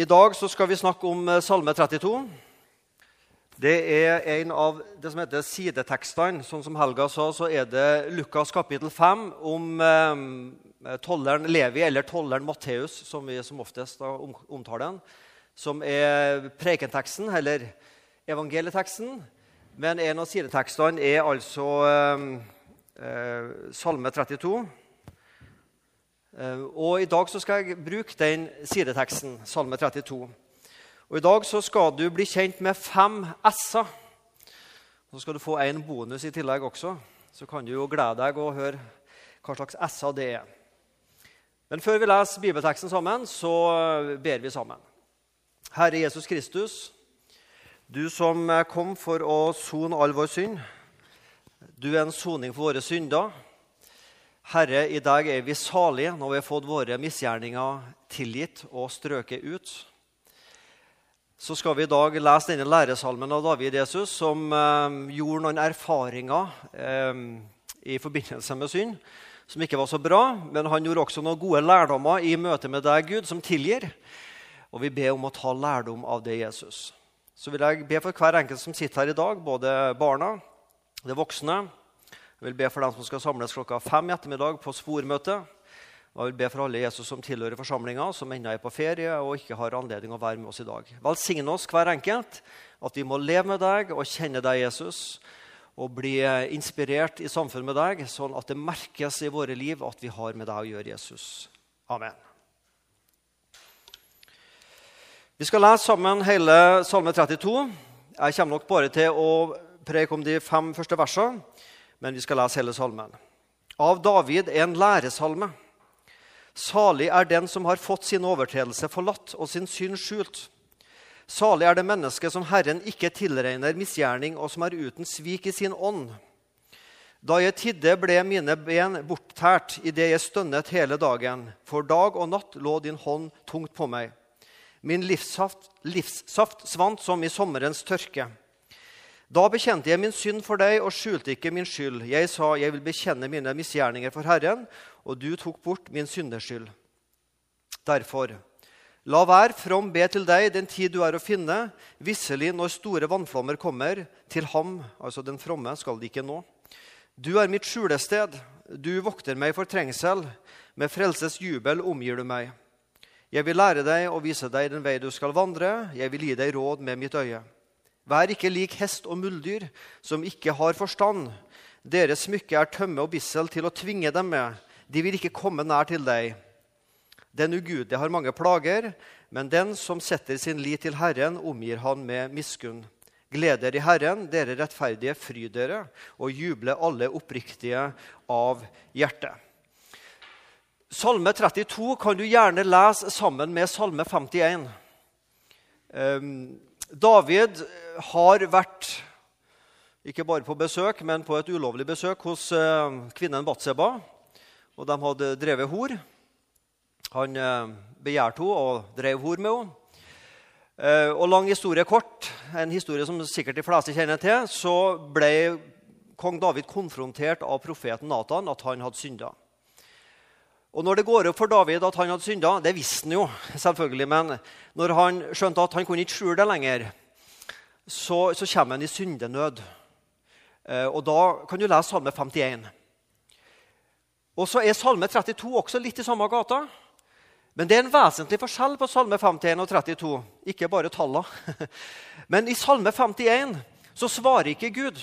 I dag så skal vi snakke om eh, Salme 32. Det er en av det som heter sidetekstene. Sånn som Helga sa, så er det Lukas kapittel 5 om eh, tolleren Levi, eller tolleren Matteus, som vi som oftest da omtaler den, som er prekenteksten, eller evangelieteksten. Men en av sidetekstene er altså eh, eh Salme 32. Eh, og I dag så skal jeg bruke den sideteksten, Salme 32. Og I dag så skal du bli kjent med fem s-er. Så skal du få en bonus i tillegg også. Så kan du jo glede deg og høre hva slags s-er det er. Men før vi leser bibelteksten sammen, så ber vi sammen. Herre Jesus Kristus, du som kom for å sone all vår synd. Du er en soning for våre synder. Herre, i dag er vi salige når vi har fått våre misgjerninger tilgitt og strøket ut. Så skal vi i dag lese denne læresalmen av David Jesus, som eh, gjorde noen erfaringer eh, i forbindelse med synd som ikke var så bra. Men han gjorde også noen gode lærdommer i møte med deg, Gud, som tilgir. Og vi ber om å ta lærdom av det, Jesus. Så vil jeg be for hver enkelt som sitter her i dag, både barna, de voksne, jeg vil be for dem som skal samles klokka fem i ettermiddag på spormøte. Og jeg vil be for alle Jesus som tilhører forsamlinga, som ennå er på ferie og ikke har anledning å være med oss i dag. Velsign oss hver enkelt, at vi må leve med deg og kjenne deg, Jesus, og bli inspirert i samfunnet med deg, sånn at det merkes i våre liv at vi har med deg å gjøre, Jesus. Amen. Vi skal lese sammen hele Salme 32. Jeg kommer nok bare til å preke om de fem første versene men vi skal lese hele salmen. Av David en læresalme. Salig er den som har fått sin overtredelse forlatt og sin synd skjult. Salig er det mennesket som Herren ikke tilregner misgjerning, og som er uten svik i sin ånd. Da jeg tidde, ble mine ben borttært idet jeg stønnet hele dagen. For dag og natt lå din hånd tungt på meg. Min livssaft, livssaft svant som i sommerens tørke. Da bekjente jeg min synd for deg og skjulte ikke min skyld. Jeg sa, jeg vil bekjenne mine misgjerninger for Herren, og du tok bort min syndeskyld. Derfor, la hver from be til deg den tid du er å finne. Visselig, når store vannflommer kommer, til ham, altså den fromme, skal de ikke nå. Du er mitt skjulested. Du vokter meg for trengsel. Med frelses jubel omgir du meg. Jeg vil lære deg og vise deg den vei du skal vandre. Jeg vil gi deg råd med mitt øye. Vær ikke lik hest og muldyr, som ikke har forstand. Deres smykke er tømme og bissel til å tvinge dem med. De vil ikke komme nær til deg. Den ugudelige har mange plager, men den som setter sin lit til Herren, omgir han med miskunn. Gleder i Herren, dere rettferdige, fry dere, og juble alle oppriktige av hjertet. Salme 32 kan du gjerne lese sammen med Salme 51. Um, David har vært ikke bare på besøk, men på et ulovlig besøk hos eh, kvinnen Batseba. Og de hadde drevet hor. Han eh, begjærte henne og drev hor med henne. Eh, og lang historie kort, en historie som sikkert de fleste kjenner til, så ble kong David konfrontert av profeten Natan at han hadde synda. Og når det går opp for David at han hadde synda, det visste han jo, selvfølgelig, men når han skjønte at han kunne ikke skjule det lenger, så, så kommer han i syndenød. Eh, og da kan du lese Salme 51. Og så er Salme 32 også litt i samme gata. Men det er en vesentlig forskjell på Salme 51 og 32. Ikke bare tallene. Men i Salme 51 så svarer ikke Gud.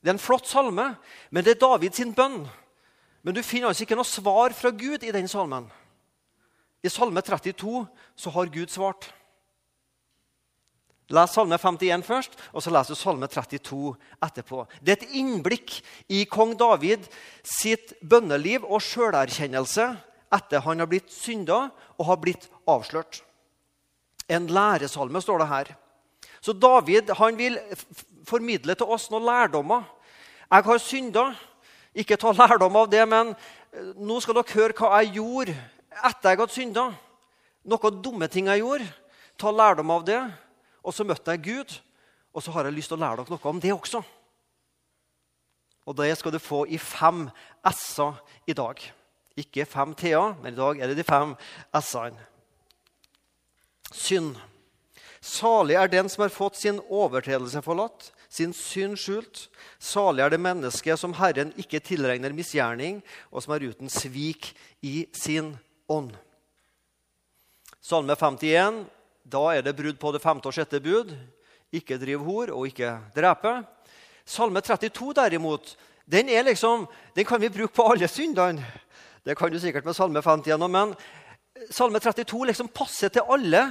Det er en flott salme, men det er Davids bønn. Men du finner altså ikke noe svar fra Gud i den salmen. I Salme 32 så har Gud svart. Les Salme 51 først, og så leser du Salme 32 etterpå. Det er et innblikk i kong David sitt bønneliv og sjølerkjennelse etter han har blitt synda og har blitt avslørt. En læresalme, står det her. Så David han vil formidle til oss noen lærdommer. Jeg har synda. Ikke ta lærdom av det, men eh, nå skal dere høre hva jeg gjorde etter jeg hadde synda. Noen dumme ting jeg gjorde. Ta lærdom av det. Og så møtte jeg Gud, og så har jeg lyst til å lære dere noe om det også. Og det skal du få i fem s-er i dag. Ikke fem t-er, men i dag er det de fem s-ene. synd. Salig er den som har fått sin overtredelse forlatt, sin synd skjult. Salig er det mennesket som Herren ikke tilregner misgjerning, og som er uten svik i sin ånd. Salme 51, da er det brudd på det femte og sjette bud. Ikke driv hor og ikke drepe. Salme 32 derimot, den, liksom, den kan vi bruke på alle syndene. Det kan du sikkert med Salme 51 men Salme 32 liksom passer til alle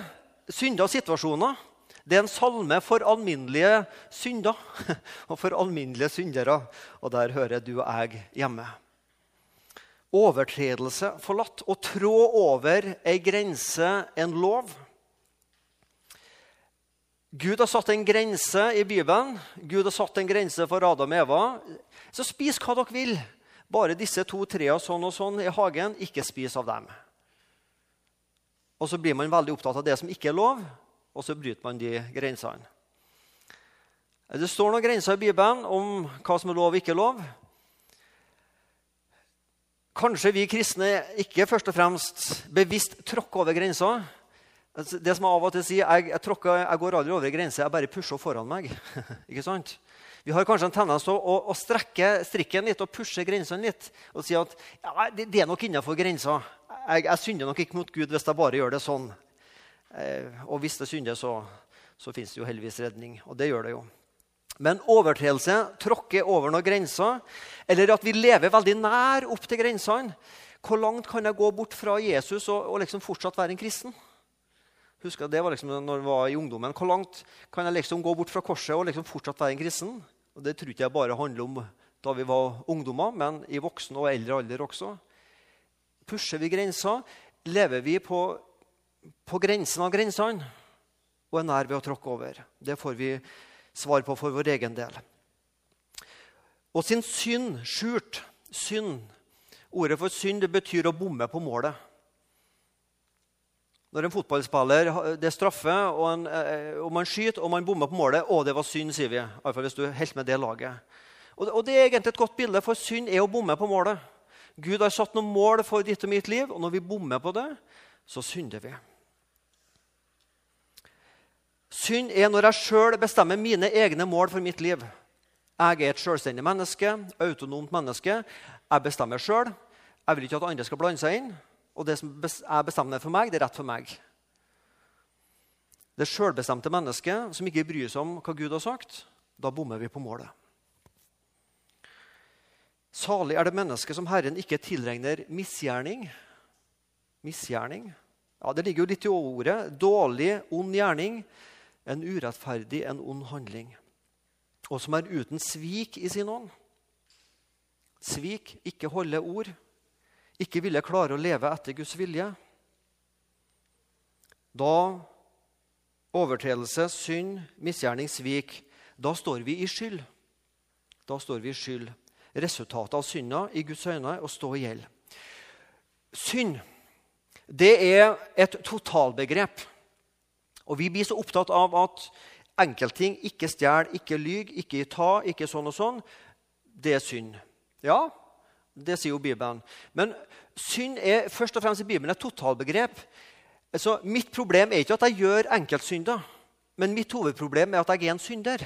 synder og situasjoner. Det er en salme for alminnelige synder og for alminnelige syndere. Og der hører du og jeg hjemme. Overtredelse forlatt. Å trå over ei grense, en lov. Gud har satt en grense i Bibelen. Gud har satt en grense for Adam og Eva. Så spis hva dere vil. Bare disse to trærne sånn og sånn i hagen. Ikke spis av dem. Og så blir man veldig opptatt av det som ikke er lov, og så bryter man de grensene. Det står noen grenser i Bibelen om hva som er lov og ikke lov. Kanskje vi kristne ikke først og fremst bevisst tråkker over grensa. Altså, det som jeg av og til sier, jeg, jeg, tråkker, jeg går aldri over grenser, jeg bare pusher foran meg. ikke sant? Vi har kanskje en tendens til å, å, strekke strikken litt og pushe grensene litt. Og si at ja, det, det er nok innenfor grensa jeg, jeg, synder nok ikke mot Gud hvis jeg bare gjør det sånn. Eh, og hvis det synder, så, så fins det jo heldigvis redning. Og det gjør det jo. Men overtredelse tråkke over noen grenser, eller at vi lever veldig nær opp til grensene. Hvor langt kan jeg gå bort fra Jesus og, og liksom fortsatt være en kristen? Husker Det var liksom når jeg var i ungdommen. Hvor langt kan jeg liksom gå bort fra korset og liksom fortsatt være en kristen? Og Det tror ikke jeg bare handler om da vi var ungdommer, men i voksen og eldre alder også. Pusher vi grenser, lever vi på, på grensen av grensene og er nær ved å tråkke over. Det får vi svar på for vår egen del. Og sin synd skjult. Synd. Ordet for synd det betyr å bomme på målet. Når en fotballspiller det er straffe, og, en, eh, og man skyter og man bommer på målet Å, det var synd, sier vi. Iallfall hvis du holder med det laget. Og, og Det er egentlig et godt bilde, for synd er å bomme på målet. Gud har satt noen mål for ditt og mitt liv, og når vi bommer på det, så synder vi. Synd er når jeg sjøl bestemmer mine egne mål for mitt liv. Jeg er et selvstendig menneske, autonomt menneske. Jeg bestemmer sjøl. Jeg vil ikke at andre skal blande seg inn. Og det som jeg bestemmer for meg, det er rett for meg. Det sjølbestemte mennesket som ikke bryr seg om hva Gud har sagt, da bommer vi på målet. Salig er det mennesket som Herren ikke tilregner misgjerning. Misgjerning. Ja, Det ligger jo litt i ordet. Dårlig, ond gjerning. En urettferdig, en ond handling. Og som er uten svik i sin ånd. Svik, ikke holde ord. Ikke ville klare å leve etter Guds vilje. Da overtredelse, synd, misgjerning, svik, da står vi i skyld. Da står vi i skyld resultatet av synda i Guds øyne er å stå i gjeld. Synd det er et totalbegrep. Og Vi blir så opptatt av at enkeltting ikke stjel, ikke lyg, ikke ta, ikke sånn og sånn. Det er synd. Ja, det sier jo Bibelen. Men synd er først og fremst i Bibelen et totalbegrep. Altså, mitt problem er ikke at jeg gjør enkeltsynder, men mitt hovedproblem er at jeg er en synder.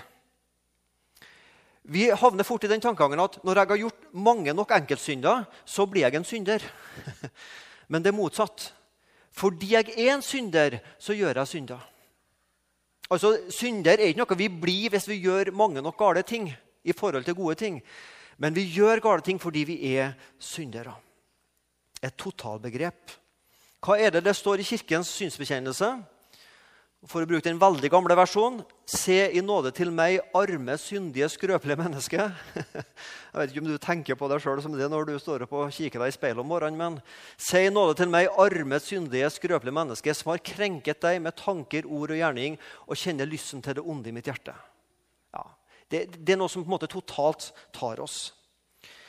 Vi havner fort i den tankegangen at når jeg har gjort mange nok enkeltsynder, så blir jeg en synder. Men det er motsatt. Fordi jeg er en synder, så gjør jeg synder. Altså, Synder er ikke noe vi blir hvis vi gjør mange nok gale ting. i forhold til gode ting. Men vi gjør gale ting fordi vi er syndere. Et totalbegrep. Hva er det det står i Kirkens synsbekjennelse? For å bruke den veldig gamle versjonen Se i nåde til meg, arme, syndige, skrøpelige menneske. Jeg vet ikke om du tenker på deg sjøl som det når du står opp og kikker deg i speilet om morgenen, men Se i nåde til meg, arme, syndige, skrøpelige menneske, som har krenket deg med tanker, ord og gjerning, og kjenner lysten til det onde i mitt hjerte. Ja, det, det er noe som på en måte totalt tar oss.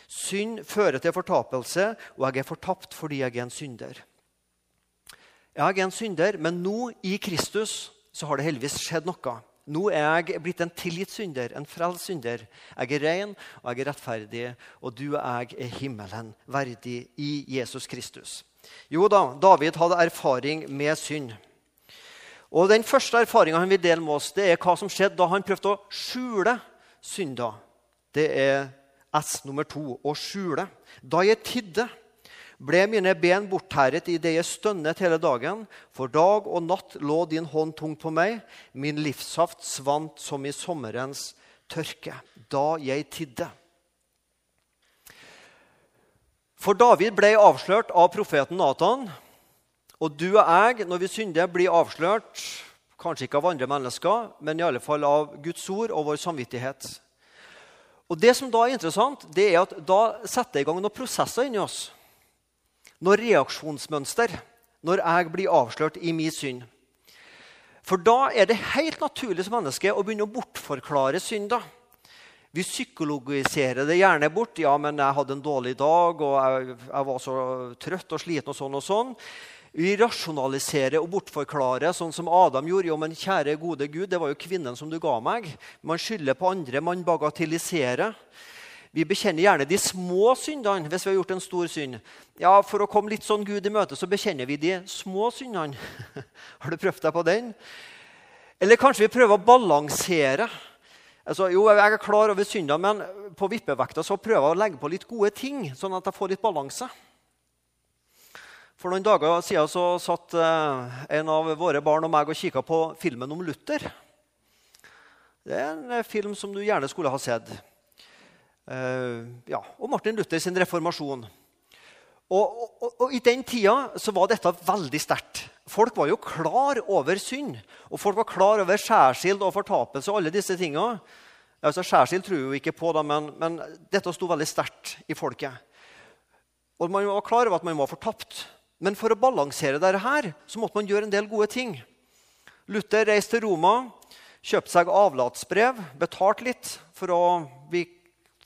Synd fører til fortapelse, og jeg er fortapt fordi jeg er en synder. Jeg er en synder, men nå i Kristus så har det heldigvis skjedd noe. Nå er jeg blitt en tilgitt synder, en frelst synder. Jeg er ren og jeg er rettferdig, og du og jeg er himmelen verdig i Jesus Kristus. Jo da, David hadde erfaring med synd. Og Den første erfaringa han vil dele med oss, det er hva som skjedde da han prøvde å skjule synder. Det er S nummer to å skjule. Da jeg tidde, ble mine ben bortherret idet jeg stønnet hele dagen. For dag og natt lå din hånd tungt på meg. Min livssaft svant som i sommerens tørke. Da jeg tidde. For David ble avslørt av profeten Natan. Og du og jeg, når vi synder, blir avslørt kanskje ikke av andre mennesker, men i alle fall av Guds ord og vår samvittighet. Og Det som da er interessant, det er at da setter jeg i gang noen prosesser inni oss. Noen reaksjonsmønster når jeg blir avslørt i min synd. For da er det helt naturlig som menneske å begynne å bortforklare synder. Vi psykologiserer det gjerne bort. 'Ja, men jeg hadde en dårlig dag, og jeg, jeg var så trøtt og sliten.' og sånn og sånn. Vi rasjonaliserer og bortforklarer, sånn som Adam gjorde. Jo, men kjære, gode Gud, det var jo kvinnen som du ga meg. Man skylder på andre, man bagatelliserer. Vi bekjenner gjerne de små syndene hvis vi har gjort en stor synd. Ja, For å komme litt sånn Gud i møte, så bekjenner vi de små syndene. har du prøvd deg på den? Eller kanskje vi prøver å balansere. Altså, jo, Jeg er klar over syndene, men på vippevekta så prøver jeg å legge på litt gode ting, sånn at jeg får litt balanse. For noen dager siden så satt eh, en av våre barn og meg og kikka på filmen om Luther. Det er en eh, film som du gjerne skulle ha sett. Uh, ja, og Martin Luther sin reformasjon. Og, og, og, I den tida så var dette veldig sterkt. Folk var jo klar over synd. Og folk var klar over skjærsild og fortapelse og alle disse tinga. Altså, skjærsild tror jo ikke på, da, men, men dette sto veldig sterkt i folket. Og man var klar over at man var fortapt. Men for å balansere dette her, så måtte man gjøre en del gode ting. Luther reiste til Roma, kjøpte seg avlatsbrev, betalte litt for å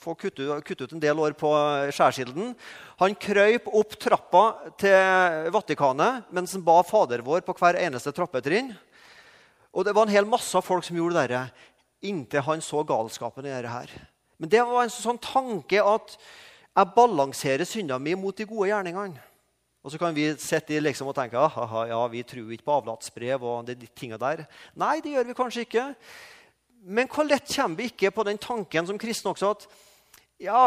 få kutte, kutte, ut en del år på skjærsilden. Han krøyp opp trappa til Vatikanet mens han ba Fader vår på hver eneste trappetrinn. Og det var en hel masse folk som gjorde det inntil han så galskapen i dette. Men det var en sånn tanke at jeg balanserer synda mi mot de gode gjerningene. Og så kan vi sitte liksom og tenke at ja, vi tror ikke på avlatsbrev. og de tingene der. Nei, det gjør vi kanskje ikke. Men hvor lett kommer vi ikke på den tanken som kristne også at ja,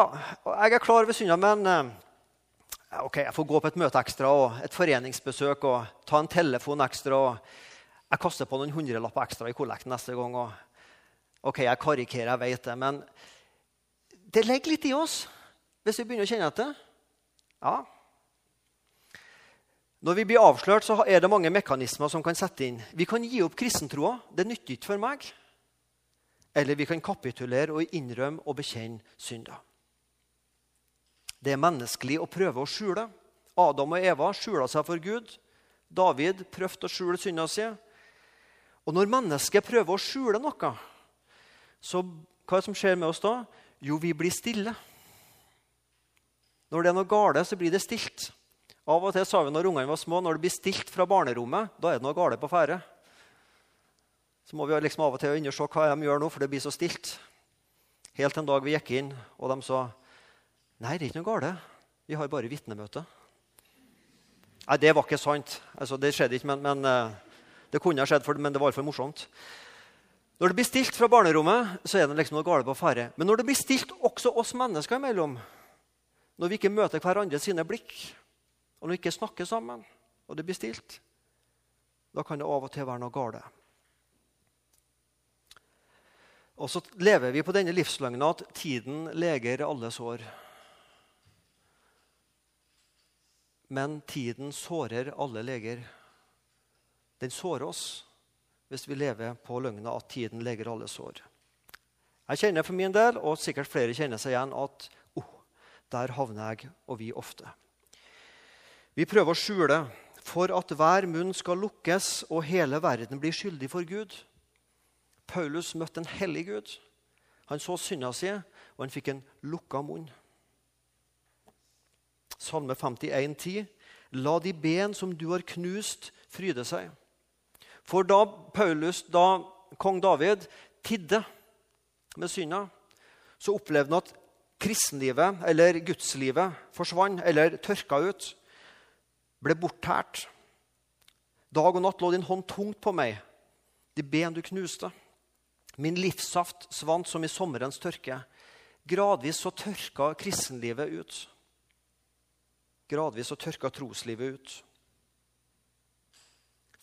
jeg er klar over synda, men eh, ok, jeg får gå på et møte ekstra og et foreningsbesøk og ta en telefon ekstra. og Jeg kaster på noen hundrelapper ekstra i kollekten neste gang. og Ok, jeg karikerer, jeg vet det, men det ligger litt i oss hvis vi begynner å kjenne etter. Ja, når vi blir avslørt, så er det mange mekanismer som kan sette inn. Vi kan gi opp kristentroa. Det nytter ikke for meg. Eller vi kan kapitulere og innrømme og bekjenne synder. Det er menneskelig å prøve å skjule. Adam og Eva skjula seg for Gud. David prøvde å skjule synda si. Og når mennesket prøver å skjule noe, så hva er det som skjer med oss da? Jo, vi blir stille. Når det er noe gale, så blir det stilt. Av og til sa vi når ungene var små, når det blir stilt fra barnerommet, da er det noe galt på ferde. Så må vi liksom av og til undersøke hva de gjør nå, for det blir så stilt. Helt en dag vi gikk inn, og de sa Nei, det er ikke noe galt. Vi har bare vitnemøte. Nei, det var ikke sant. Altså, det skjedde ikke, men, men eh, det kunne ha skjedd, for, men det var iallfall morsomt. Når det blir stilt fra barnerommet, så er det liksom noe galt på ferde. Men når det blir stilt også oss mennesker imellom, når vi ikke møter hverandre sine blikk, og når vi ikke snakker sammen, og det blir stilt, da kan det av og til være noe galt. Og så lever vi på denne livsløgna at tiden leger alle sår. Men tiden sårer alle leger. Den sårer oss hvis vi lever på løgna at tiden leger alle sår. Jeg kjenner for min del, og sikkert flere kjenner seg igjen, at oh, der havner jeg og vi ofte. Vi prøver å skjule for at hver munn skal lukkes og hele verden blir skyldig for Gud. Paulus møtte en hellig Gud. Han så synda si, og han fikk en lukka munn. Salme 51, 51,10.: La de ben som du har knust, fryde seg. For da Paulus, da kong David tidde med synda, så opplevde han at kristenlivet, eller gudslivet, forsvant eller tørka ut ble borttært. Dag og natt lå din hånd tungt på meg, de ben du knuste. Min livssaft svant som i sommerens tørke. Gradvis så tørka kristenlivet ut. Gradvis så tørka troslivet ut.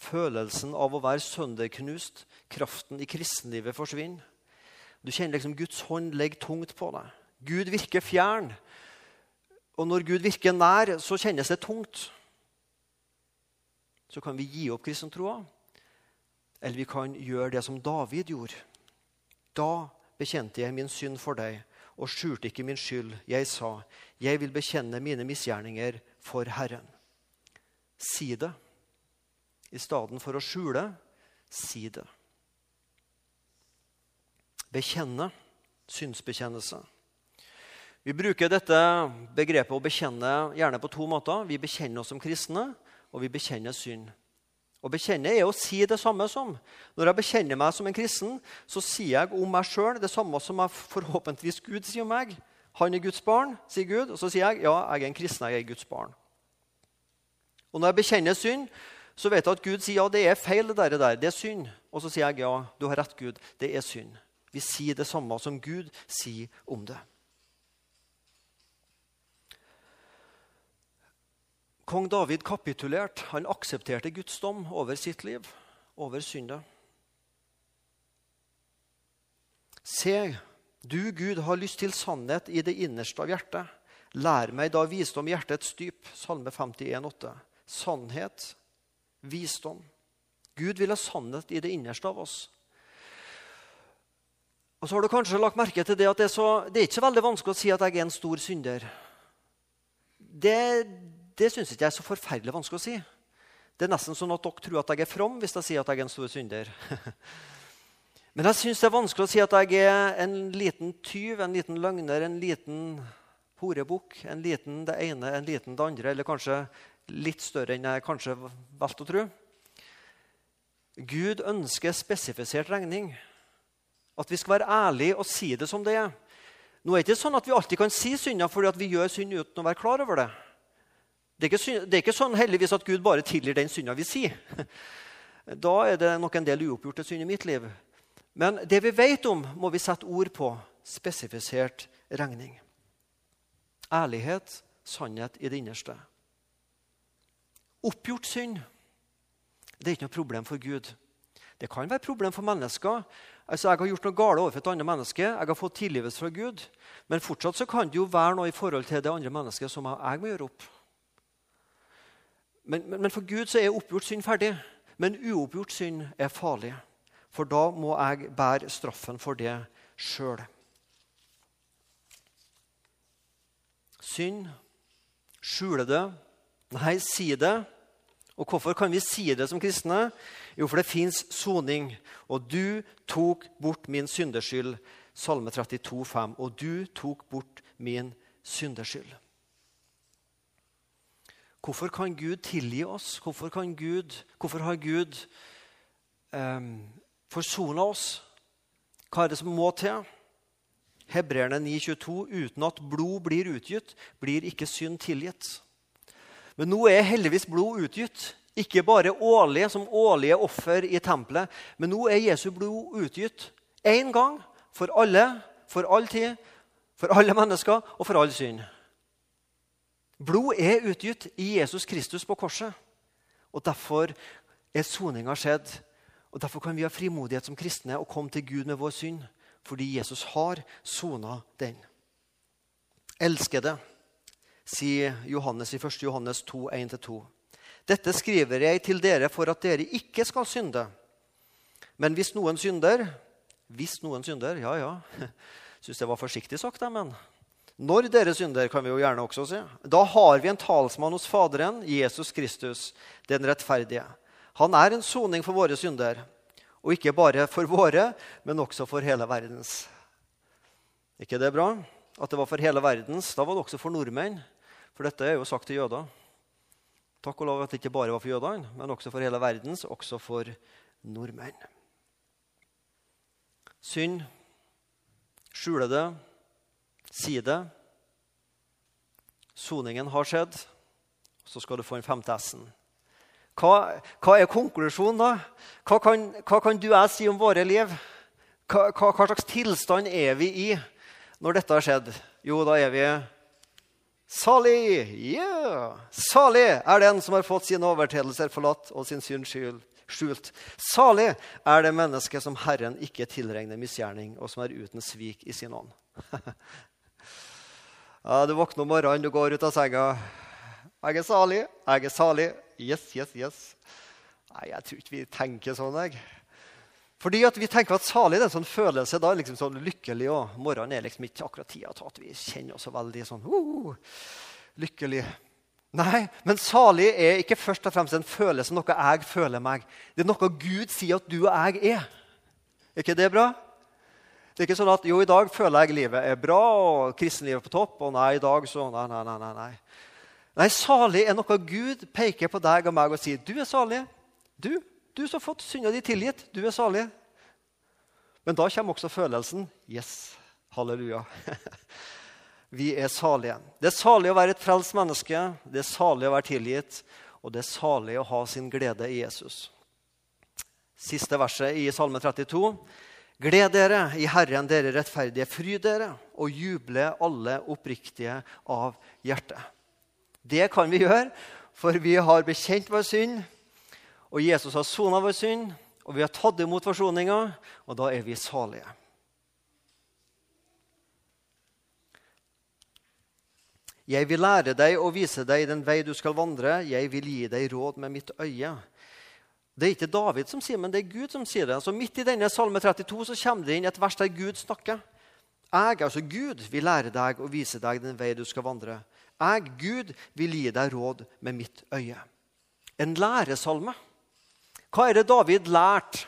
Følelsen av å være sønderknust, kraften i kristenlivet forsvinner. Du kjenner liksom Guds hånd legger tungt på deg. Gud virker fjern. Og når Gud virker nær, så kjennes det tungt. Så kan vi gi opp kristentroa, eller vi kan gjøre det som David gjorde. Da bekjente jeg min synd for deg og skjulte ikke min skyld. Jeg sa, jeg vil bekjenne mine misgjerninger for Herren. Si det. I stedet for å skjule, si det. Bekjenne. Synsbekjennelse. Vi bruker dette begrepet å bekjenne gjerne på to måter. Vi bekjenner oss som kristne, og vi bekjenner synd. Å bekjenne er å si det samme som. Når jeg bekjenner meg som en kristen, så sier jeg om meg sjøl det samme som jeg forhåpentligvis Gud sier om meg. Han er Guds barn, sier Gud. Og så sier jeg ja, jeg er en kristen, jeg er Guds barn. Og når jeg bekjenner synd, så vet jeg at Gud sier ja, det er feil, det der, det er synd. Og så sier jeg ja, du har rett, Gud, det er synd. Vi sier det samme som Gud sier om det. Kong David kapitulerte. Han aksepterte Guds dom over sitt liv, over synda. Se, du, Gud, har lyst til sannhet i det innerste av hjertet. Lær meg da visdom hjertets dyp. Salme 51, 8. Sannhet, visdom. Gud vil ha sannhet i det innerste av oss. Og så har du kanskje lagt merke til Det at det er, så, det er ikke så veldig vanskelig å si at jeg er en stor synder. Det, det syns ikke jeg er så forferdelig vanskelig å si. Det er nesten sånn at dere tror at jeg er from hvis jeg sier at jeg er en stor synder. Men jeg syns det er vanskelig å si at jeg er en liten tyv, en liten løgner, en liten horebukk. En liten det ene, en liten det andre, eller kanskje litt større enn jeg kanskje valgte å tro. Gud ønsker spesifisert regning. At vi skal være ærlige og si det som det er. Nå er det ikke sånn at vi alltid kan si synder fordi vi gjør synd uten å være klar over det. Det er, ikke, det er ikke sånn heldigvis at Gud bare tilgir den synda vi sier. Da er det nok en del uoppgjorte synd i mitt liv. Men det vi vet om, må vi sette ord på. Spesifisert regning. Ærlighet, sannhet i det innerste. Oppgjort synd det er ikke noe problem for Gud. Det kan være problem for mennesker Altså, Jeg har gjort noe galt overfor et annet menneske, jeg har fått tilgivelse fra Gud. Men fortsatt så kan det jo være noe i forhold til det andre mennesket som jeg må gjøre opp. Men, men, men for Gud så er oppgjort synd ferdig. Men uoppgjort synd er farlig. For da må jeg bære straffen for det sjøl. Synd, skjule det, nei, si det. Og hvorfor kan vi si det som kristne? Jo, for det fins soning. Og du tok bort min syndeskyld. Salme 32, 5. Og du tok bort min syndeskyld. Hvorfor kan Gud tilgi oss? Hvorfor, Gud, hvorfor har Gud um, forsona oss? Hva er det som må til? Hebreerne 9,22.: Uten at blod blir utgitt, blir ikke synd tilgitt. Men nå er heldigvis blod utgitt. Ikke bare årlig som årlige offer i tempelet, men nå er Jesu blod utgitt én gang for alle, for all tid, for alle mennesker og for all synd. Blod er utgitt i Jesus Kristus på korset. og Derfor er soninga skjedd. Og Derfor kan vi ha frimodighet som kristne og komme til Gud med vår synd. Fordi Jesus har sona den. Elskede, sier Johannes i 1. Johannes 2, 1-2. Dette skriver jeg til dere for at dere ikke skal synde. Men hvis noen synder Hvis noen synder Ja, ja. Syns det var forsiktig sagt, men når dere synder, kan vi jo gjerne også si. Da har vi en talsmann hos Faderen, Jesus Kristus, den rettferdige. Han er en soning for våre synder. Og ikke bare for våre, men også for hele verdens. ikke det bra? At det var for hele verdens. Da var det også for nordmenn. For dette er jo sagt til jøder. Takk og lov at det ikke bare var for jødene, men også for hele verdens, også for nordmenn. Synd, skjule det, si det. Soningen har skjedd. Så skal du få en femte S-en. Hva, hva er konklusjonen, da? Hva kan, hva kan, du og jeg si om våre liv? Hva, hva, slags tilstand er vi i når dette har skjedd? Jo, da er vi salig! Yeah! Salig er den som har fått sine overtredelser forlatt og sin synd skjult. Salig er det mennesket som Herren ikke tilregner misgjerning, og som er uten svik i sin ånd. du våkner om morgenen, du går ut av senga. Jeg er salig, jeg er salig. Yes, yes, yes. Nei, jeg tror ikke vi tenker sånn. jeg. Fordi at vi tenker at salig er en sånn følelse. da, liksom sånn lykkelig, og Morgenen er liksom ikke akkurat tida til at vi kjenner oss veldig sånn uh, lykkelig. Nei, men salig er ikke først og fremst en følelse, noe jeg føler meg. Det er noe Gud sier at du og jeg er. Er ikke det bra? Det er ikke sånn at jo, i dag føler jeg livet er bra og kristenlivet på topp. Og nei, i dag så Nei, nei, nei. nei. Nei, Salig er noe Gud peker på deg og meg og sier du er salig. Du, du som har fått synda di tilgitt, du er salig. Men da kommer også følelsen Yes, halleluja. Vi er salige. Det er salig å være et frelst menneske, det er salig å være tilgitt, og det er salig å ha sin glede i Jesus. Siste verset i Salme 32. Gled dere i Herren, dere rettferdige. Fryd dere og juble alle oppriktige av hjertet. Det kan vi gjøre, for vi har bekjent vår synd, og Jesus har sona vår synd, og vi har tatt imot forsoninga, og da er vi salige. Jeg vil lære deg og vise deg den vei du skal vandre. Jeg vil gi deg råd med mitt øye. Det er ikke David som sier men det er Gud som sier det. Altså Midt i denne salme 32 så kommer det inn et vers der Gud snakker. Jeg, altså Gud, vil lære deg og vise deg den vei du skal vandre. Jeg, Gud, vil gi deg råd med mitt øye. En læresalme. Hva er det David lærte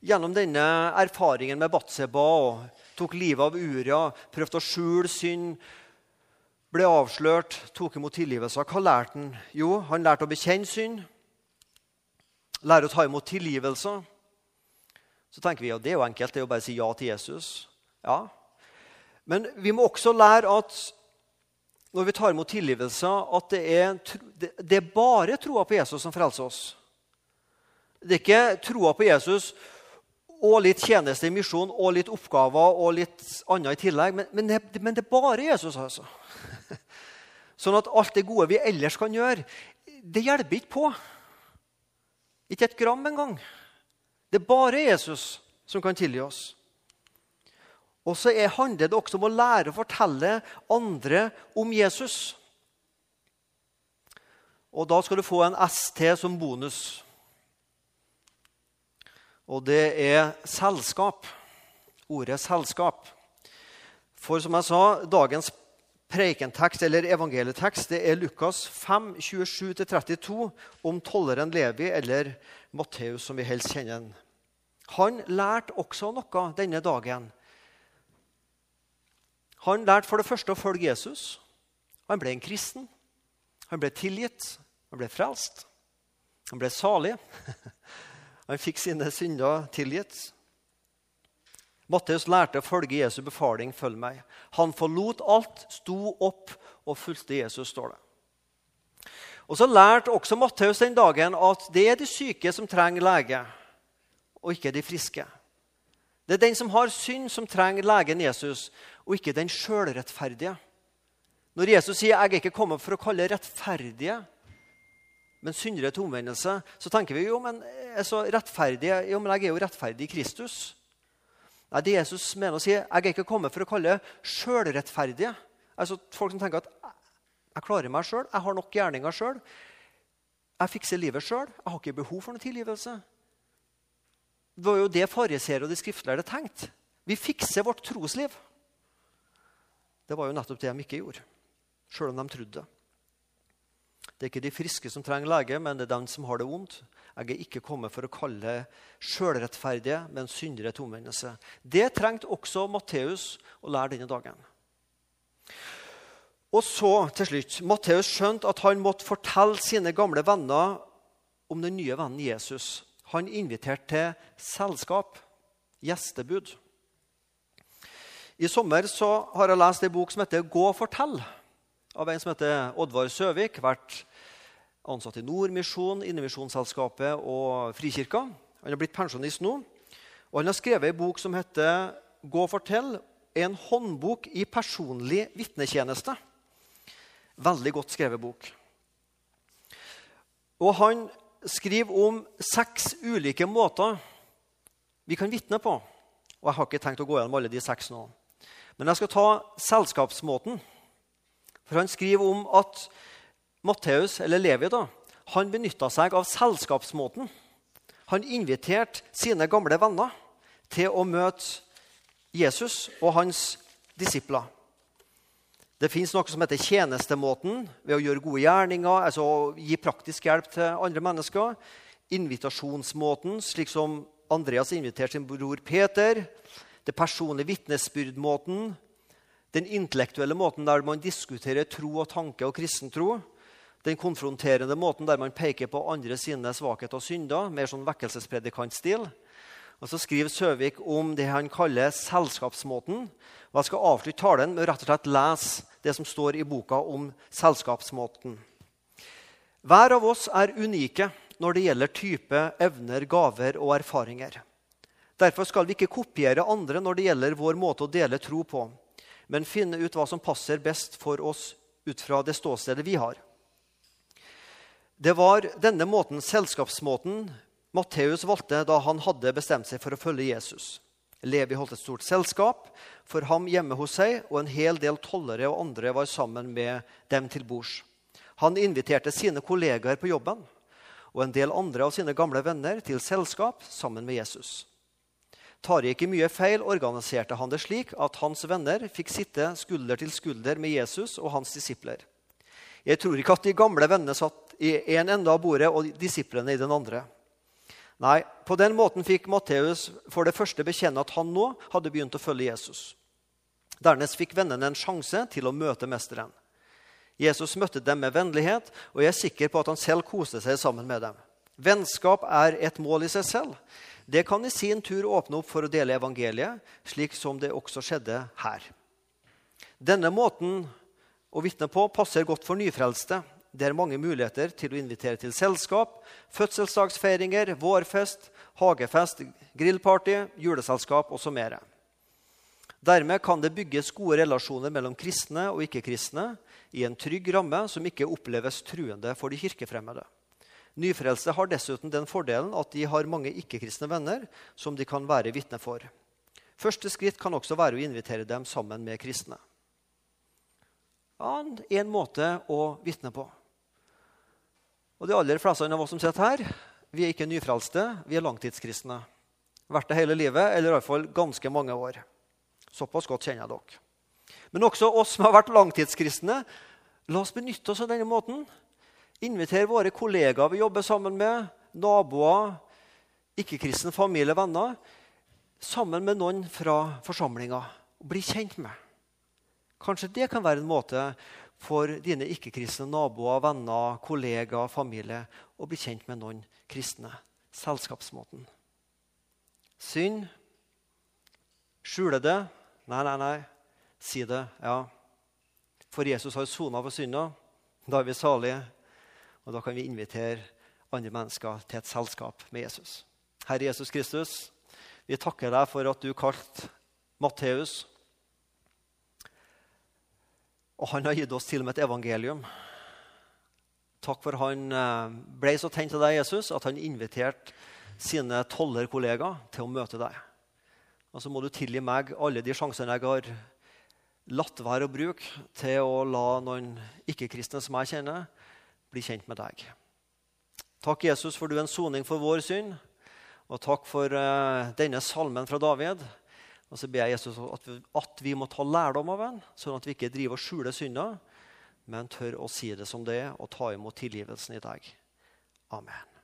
gjennom denne erfaringen med Batseba? og Tok livet av Uria, prøvde å skjule synd, ble avslørt, tok imot tilgivelse. Hva lærte han? Jo, han lærte å bekjenne synd. Lære å ta imot tilgivelse. Så tenker vi at det er jo enkelt, det er jo bare å si ja til Jesus. Ja. Men vi må også lære at når vi tar imot tilgivelse, at det er, det er bare troa på Jesus som frelser oss. Det er ikke troa på Jesus og litt tjeneste i misjon og litt oppgaver og litt annet i tillegg. Men, men, det, men det, er bare Jesus, altså. Sånn at alt det gode vi ellers kan gjøre, det hjelper ikke på. Ikke et gram engang. Det er bare Jesus som kan tilgi oss. Og så handler det også om å lære å fortelle andre om Jesus. Og da skal du få en ST som bonus. Og det er selskap. Ordet selskap. For som jeg sa, dagens prekentekst eller evangelietekst det er Lukas 5, 27-32 om tolleren Levi, eller Matteus, som vi helst kjenner. Han lærte også noe denne dagen han lærte for det første å følge Jesus. Han ble en kristen. Han ble tilgitt. Han ble frelst. Han ble salig. Han fikk sine synder tilgitt. Matteus lærte å følge Jesu befaling 'følg meg'. Han forlot alt, sto opp og fulgte Jesus, står det. Og Så lærte også Matteus den dagen at det er de syke som trenger lege, og ikke de friske. Det er den som har synd, som trenger legen Jesus, og ikke den sjølrettferdige. Når Jesus sier 'jeg er ikke kommet for å kalle rettferdige', men syndere til omvendelse, så tenker vi jo men er så rettferdige, jo, men jeg er jo rettferdig i Kristus. Nei, Det Jesus mener å si, 'jeg er ikke kommet for å kalle sjølrettferdige'. Altså Folk som tenker at 'jeg klarer meg sjøl, jeg har nok gjerninger sjøl'. Jeg fikser livet sjøl, jeg har ikke behov for noen tilgivelse. Det var jo det fariseere og de skriftlærde tenkte. Vi fikser vårt trosliv. Det var jo nettopp det de ikke gjorde, sjøl om de trodde. Det er ikke de friske som trenger lege, men det er dem som har det vondt. Jeg er ikke kommet for å kalle sjølrettferdige, men syndere til omvendelse. Det trengte også Matteus å lære denne dagen. Og så, til slutt, Matteus skjønte at han måtte fortelle sine gamle venner om den nye vennen Jesus. Han inviterte til selskap, gjestebud. I sommer har jeg lest en bok som heter 'Gå og fortell', av en som heter Oddvar Søvik. Vært ansatt i Nordmisjon, Indremisjonsselskapet og Frikirka. Han har blitt pensjonist nå. Og han har skrevet en bok som heter 'Gå og fortell'. En håndbok i personlig vitnetjeneste. Veldig godt skrevet bok. Og han skriver om seks ulike måter vi kan vitne på. Og Jeg har ikke tenkt å gå gjennom alle de seks nå. Men jeg skal ta selskapsmåten. For han skriver om at Matteus, eller Levi, da, han benytta seg av selskapsmåten. Han inviterte sine gamle venner til å møte Jesus og hans disipler. Det fins noe som heter tjenestemåten, ved å gjøre gode gjerninger, altså gi praktisk hjelp til andre mennesker. Invitasjonsmåten, slik som Andreas inviterte sin bror Peter. Det personlige vitnesbyrdmåten. Den intellektuelle måten der man diskuterer tro og tanke og kristen tro den konfronterende måten der man peker på andre sine svakheter og synder. Mer sånn vekkelsespredikantstil. Og Så skriver Søvik om det han kaller selskapsmåten. Og Jeg skal avslutte talen med å rett og slett lese det som står i boka om selskapsmåten. Hver av oss er unike når det gjelder type, evner, gaver og erfaringer. Derfor skal vi ikke kopiere andre når det gjelder vår måte å dele tro på, men finne ut hva som passer best for oss ut fra det ståstedet vi har. Det var denne måten, selskapsmåten Matteus valgte da han hadde bestemt seg for å følge Jesus. Levi holdt et stort selskap for ham hjemme hos seg, og en hel del tollere og andre var sammen med dem til bords. Han inviterte sine kollegaer på jobben og en del andre av sine gamle venner til selskap sammen med Jesus. Tar jeg ikke mye feil, organiserte han det slik at hans venner fikk sitte skulder til skulder med Jesus og hans disipler. Jeg tror ikke at de gamle vennene satt i en ende av bordet og disiplene i den andre. Nei, På den måten fikk Matteus for det første bekjenne at han nå hadde begynt å følge Jesus. Dernest fikk vennene en sjanse til å møte mesteren. Jesus møtte dem med vennlighet, og jeg er sikker på at han selv koste seg sammen med dem. Vennskap er et mål i seg selv. Det kan i sin tur åpne opp for å dele evangeliet, slik som det også skjedde her. Denne måten å vitne på passer godt for nyfrelste, det er mange muligheter til å invitere til selskap, fødselsdagsfeiringer, vårfest, hagefest, grillparty, juleselskap og så mer. Dermed kan det bygges gode relasjoner mellom kristne og ikke-kristne i en trygg ramme som ikke oppleves truende for de kirkefremmede. Nyfrelste har dessuten den fordelen at de har mange ikke-kristne venner som de kan være vitne for. Første skritt kan også være å invitere dem sammen med kristne. Ja, en måte å vitne på. Og de aller fleste av oss som sitter her, vi er ikke nyfrelste, vi er langtidskristne. Vært det hele livet, eller iallfall ganske mange år. Såpass godt kjenner jeg dere. Men også oss som har vært langtidskristne, la oss benytte oss av denne måten. Invitere våre kollegaer vi jobber sammen med, naboer, ikke-kristne familie, venner, sammen med noen fra forsamlinga. Bli kjent med. Kanskje det kan være en måte for dine ikke-kristne naboer, venner, kollegaer, familie å bli kjent med noen kristne. Selskapsmåten. Synd. Skjule det. Nei, nei, nei. Si det. Ja. For Jesus har sona for synda. Da er vi salige, og da kan vi invitere andre mennesker til et selskap med Jesus. Herre Jesus Kristus, vi takker deg for at du kalte Matteus og han har gitt oss til og med et evangelium. Takk for han eh, ble så tent av deg, Jesus, at han inviterte sine tollerkollegaer til å møte deg. Og så må du tilgi meg alle de sjansene jeg har latt være å bruke til å la noen ikke-kristne som jeg kjenner, bli kjent med deg. Takk, Jesus, for du er en soning for vår synd. Og takk for uh, denne salmen fra David. Og så ber jeg Jesus at vi, at vi må ta lærdom av den, sånn at vi ikke driver og skjuler synder, men tør å si det som det er og ta imot tilgivelsen i deg. Amen.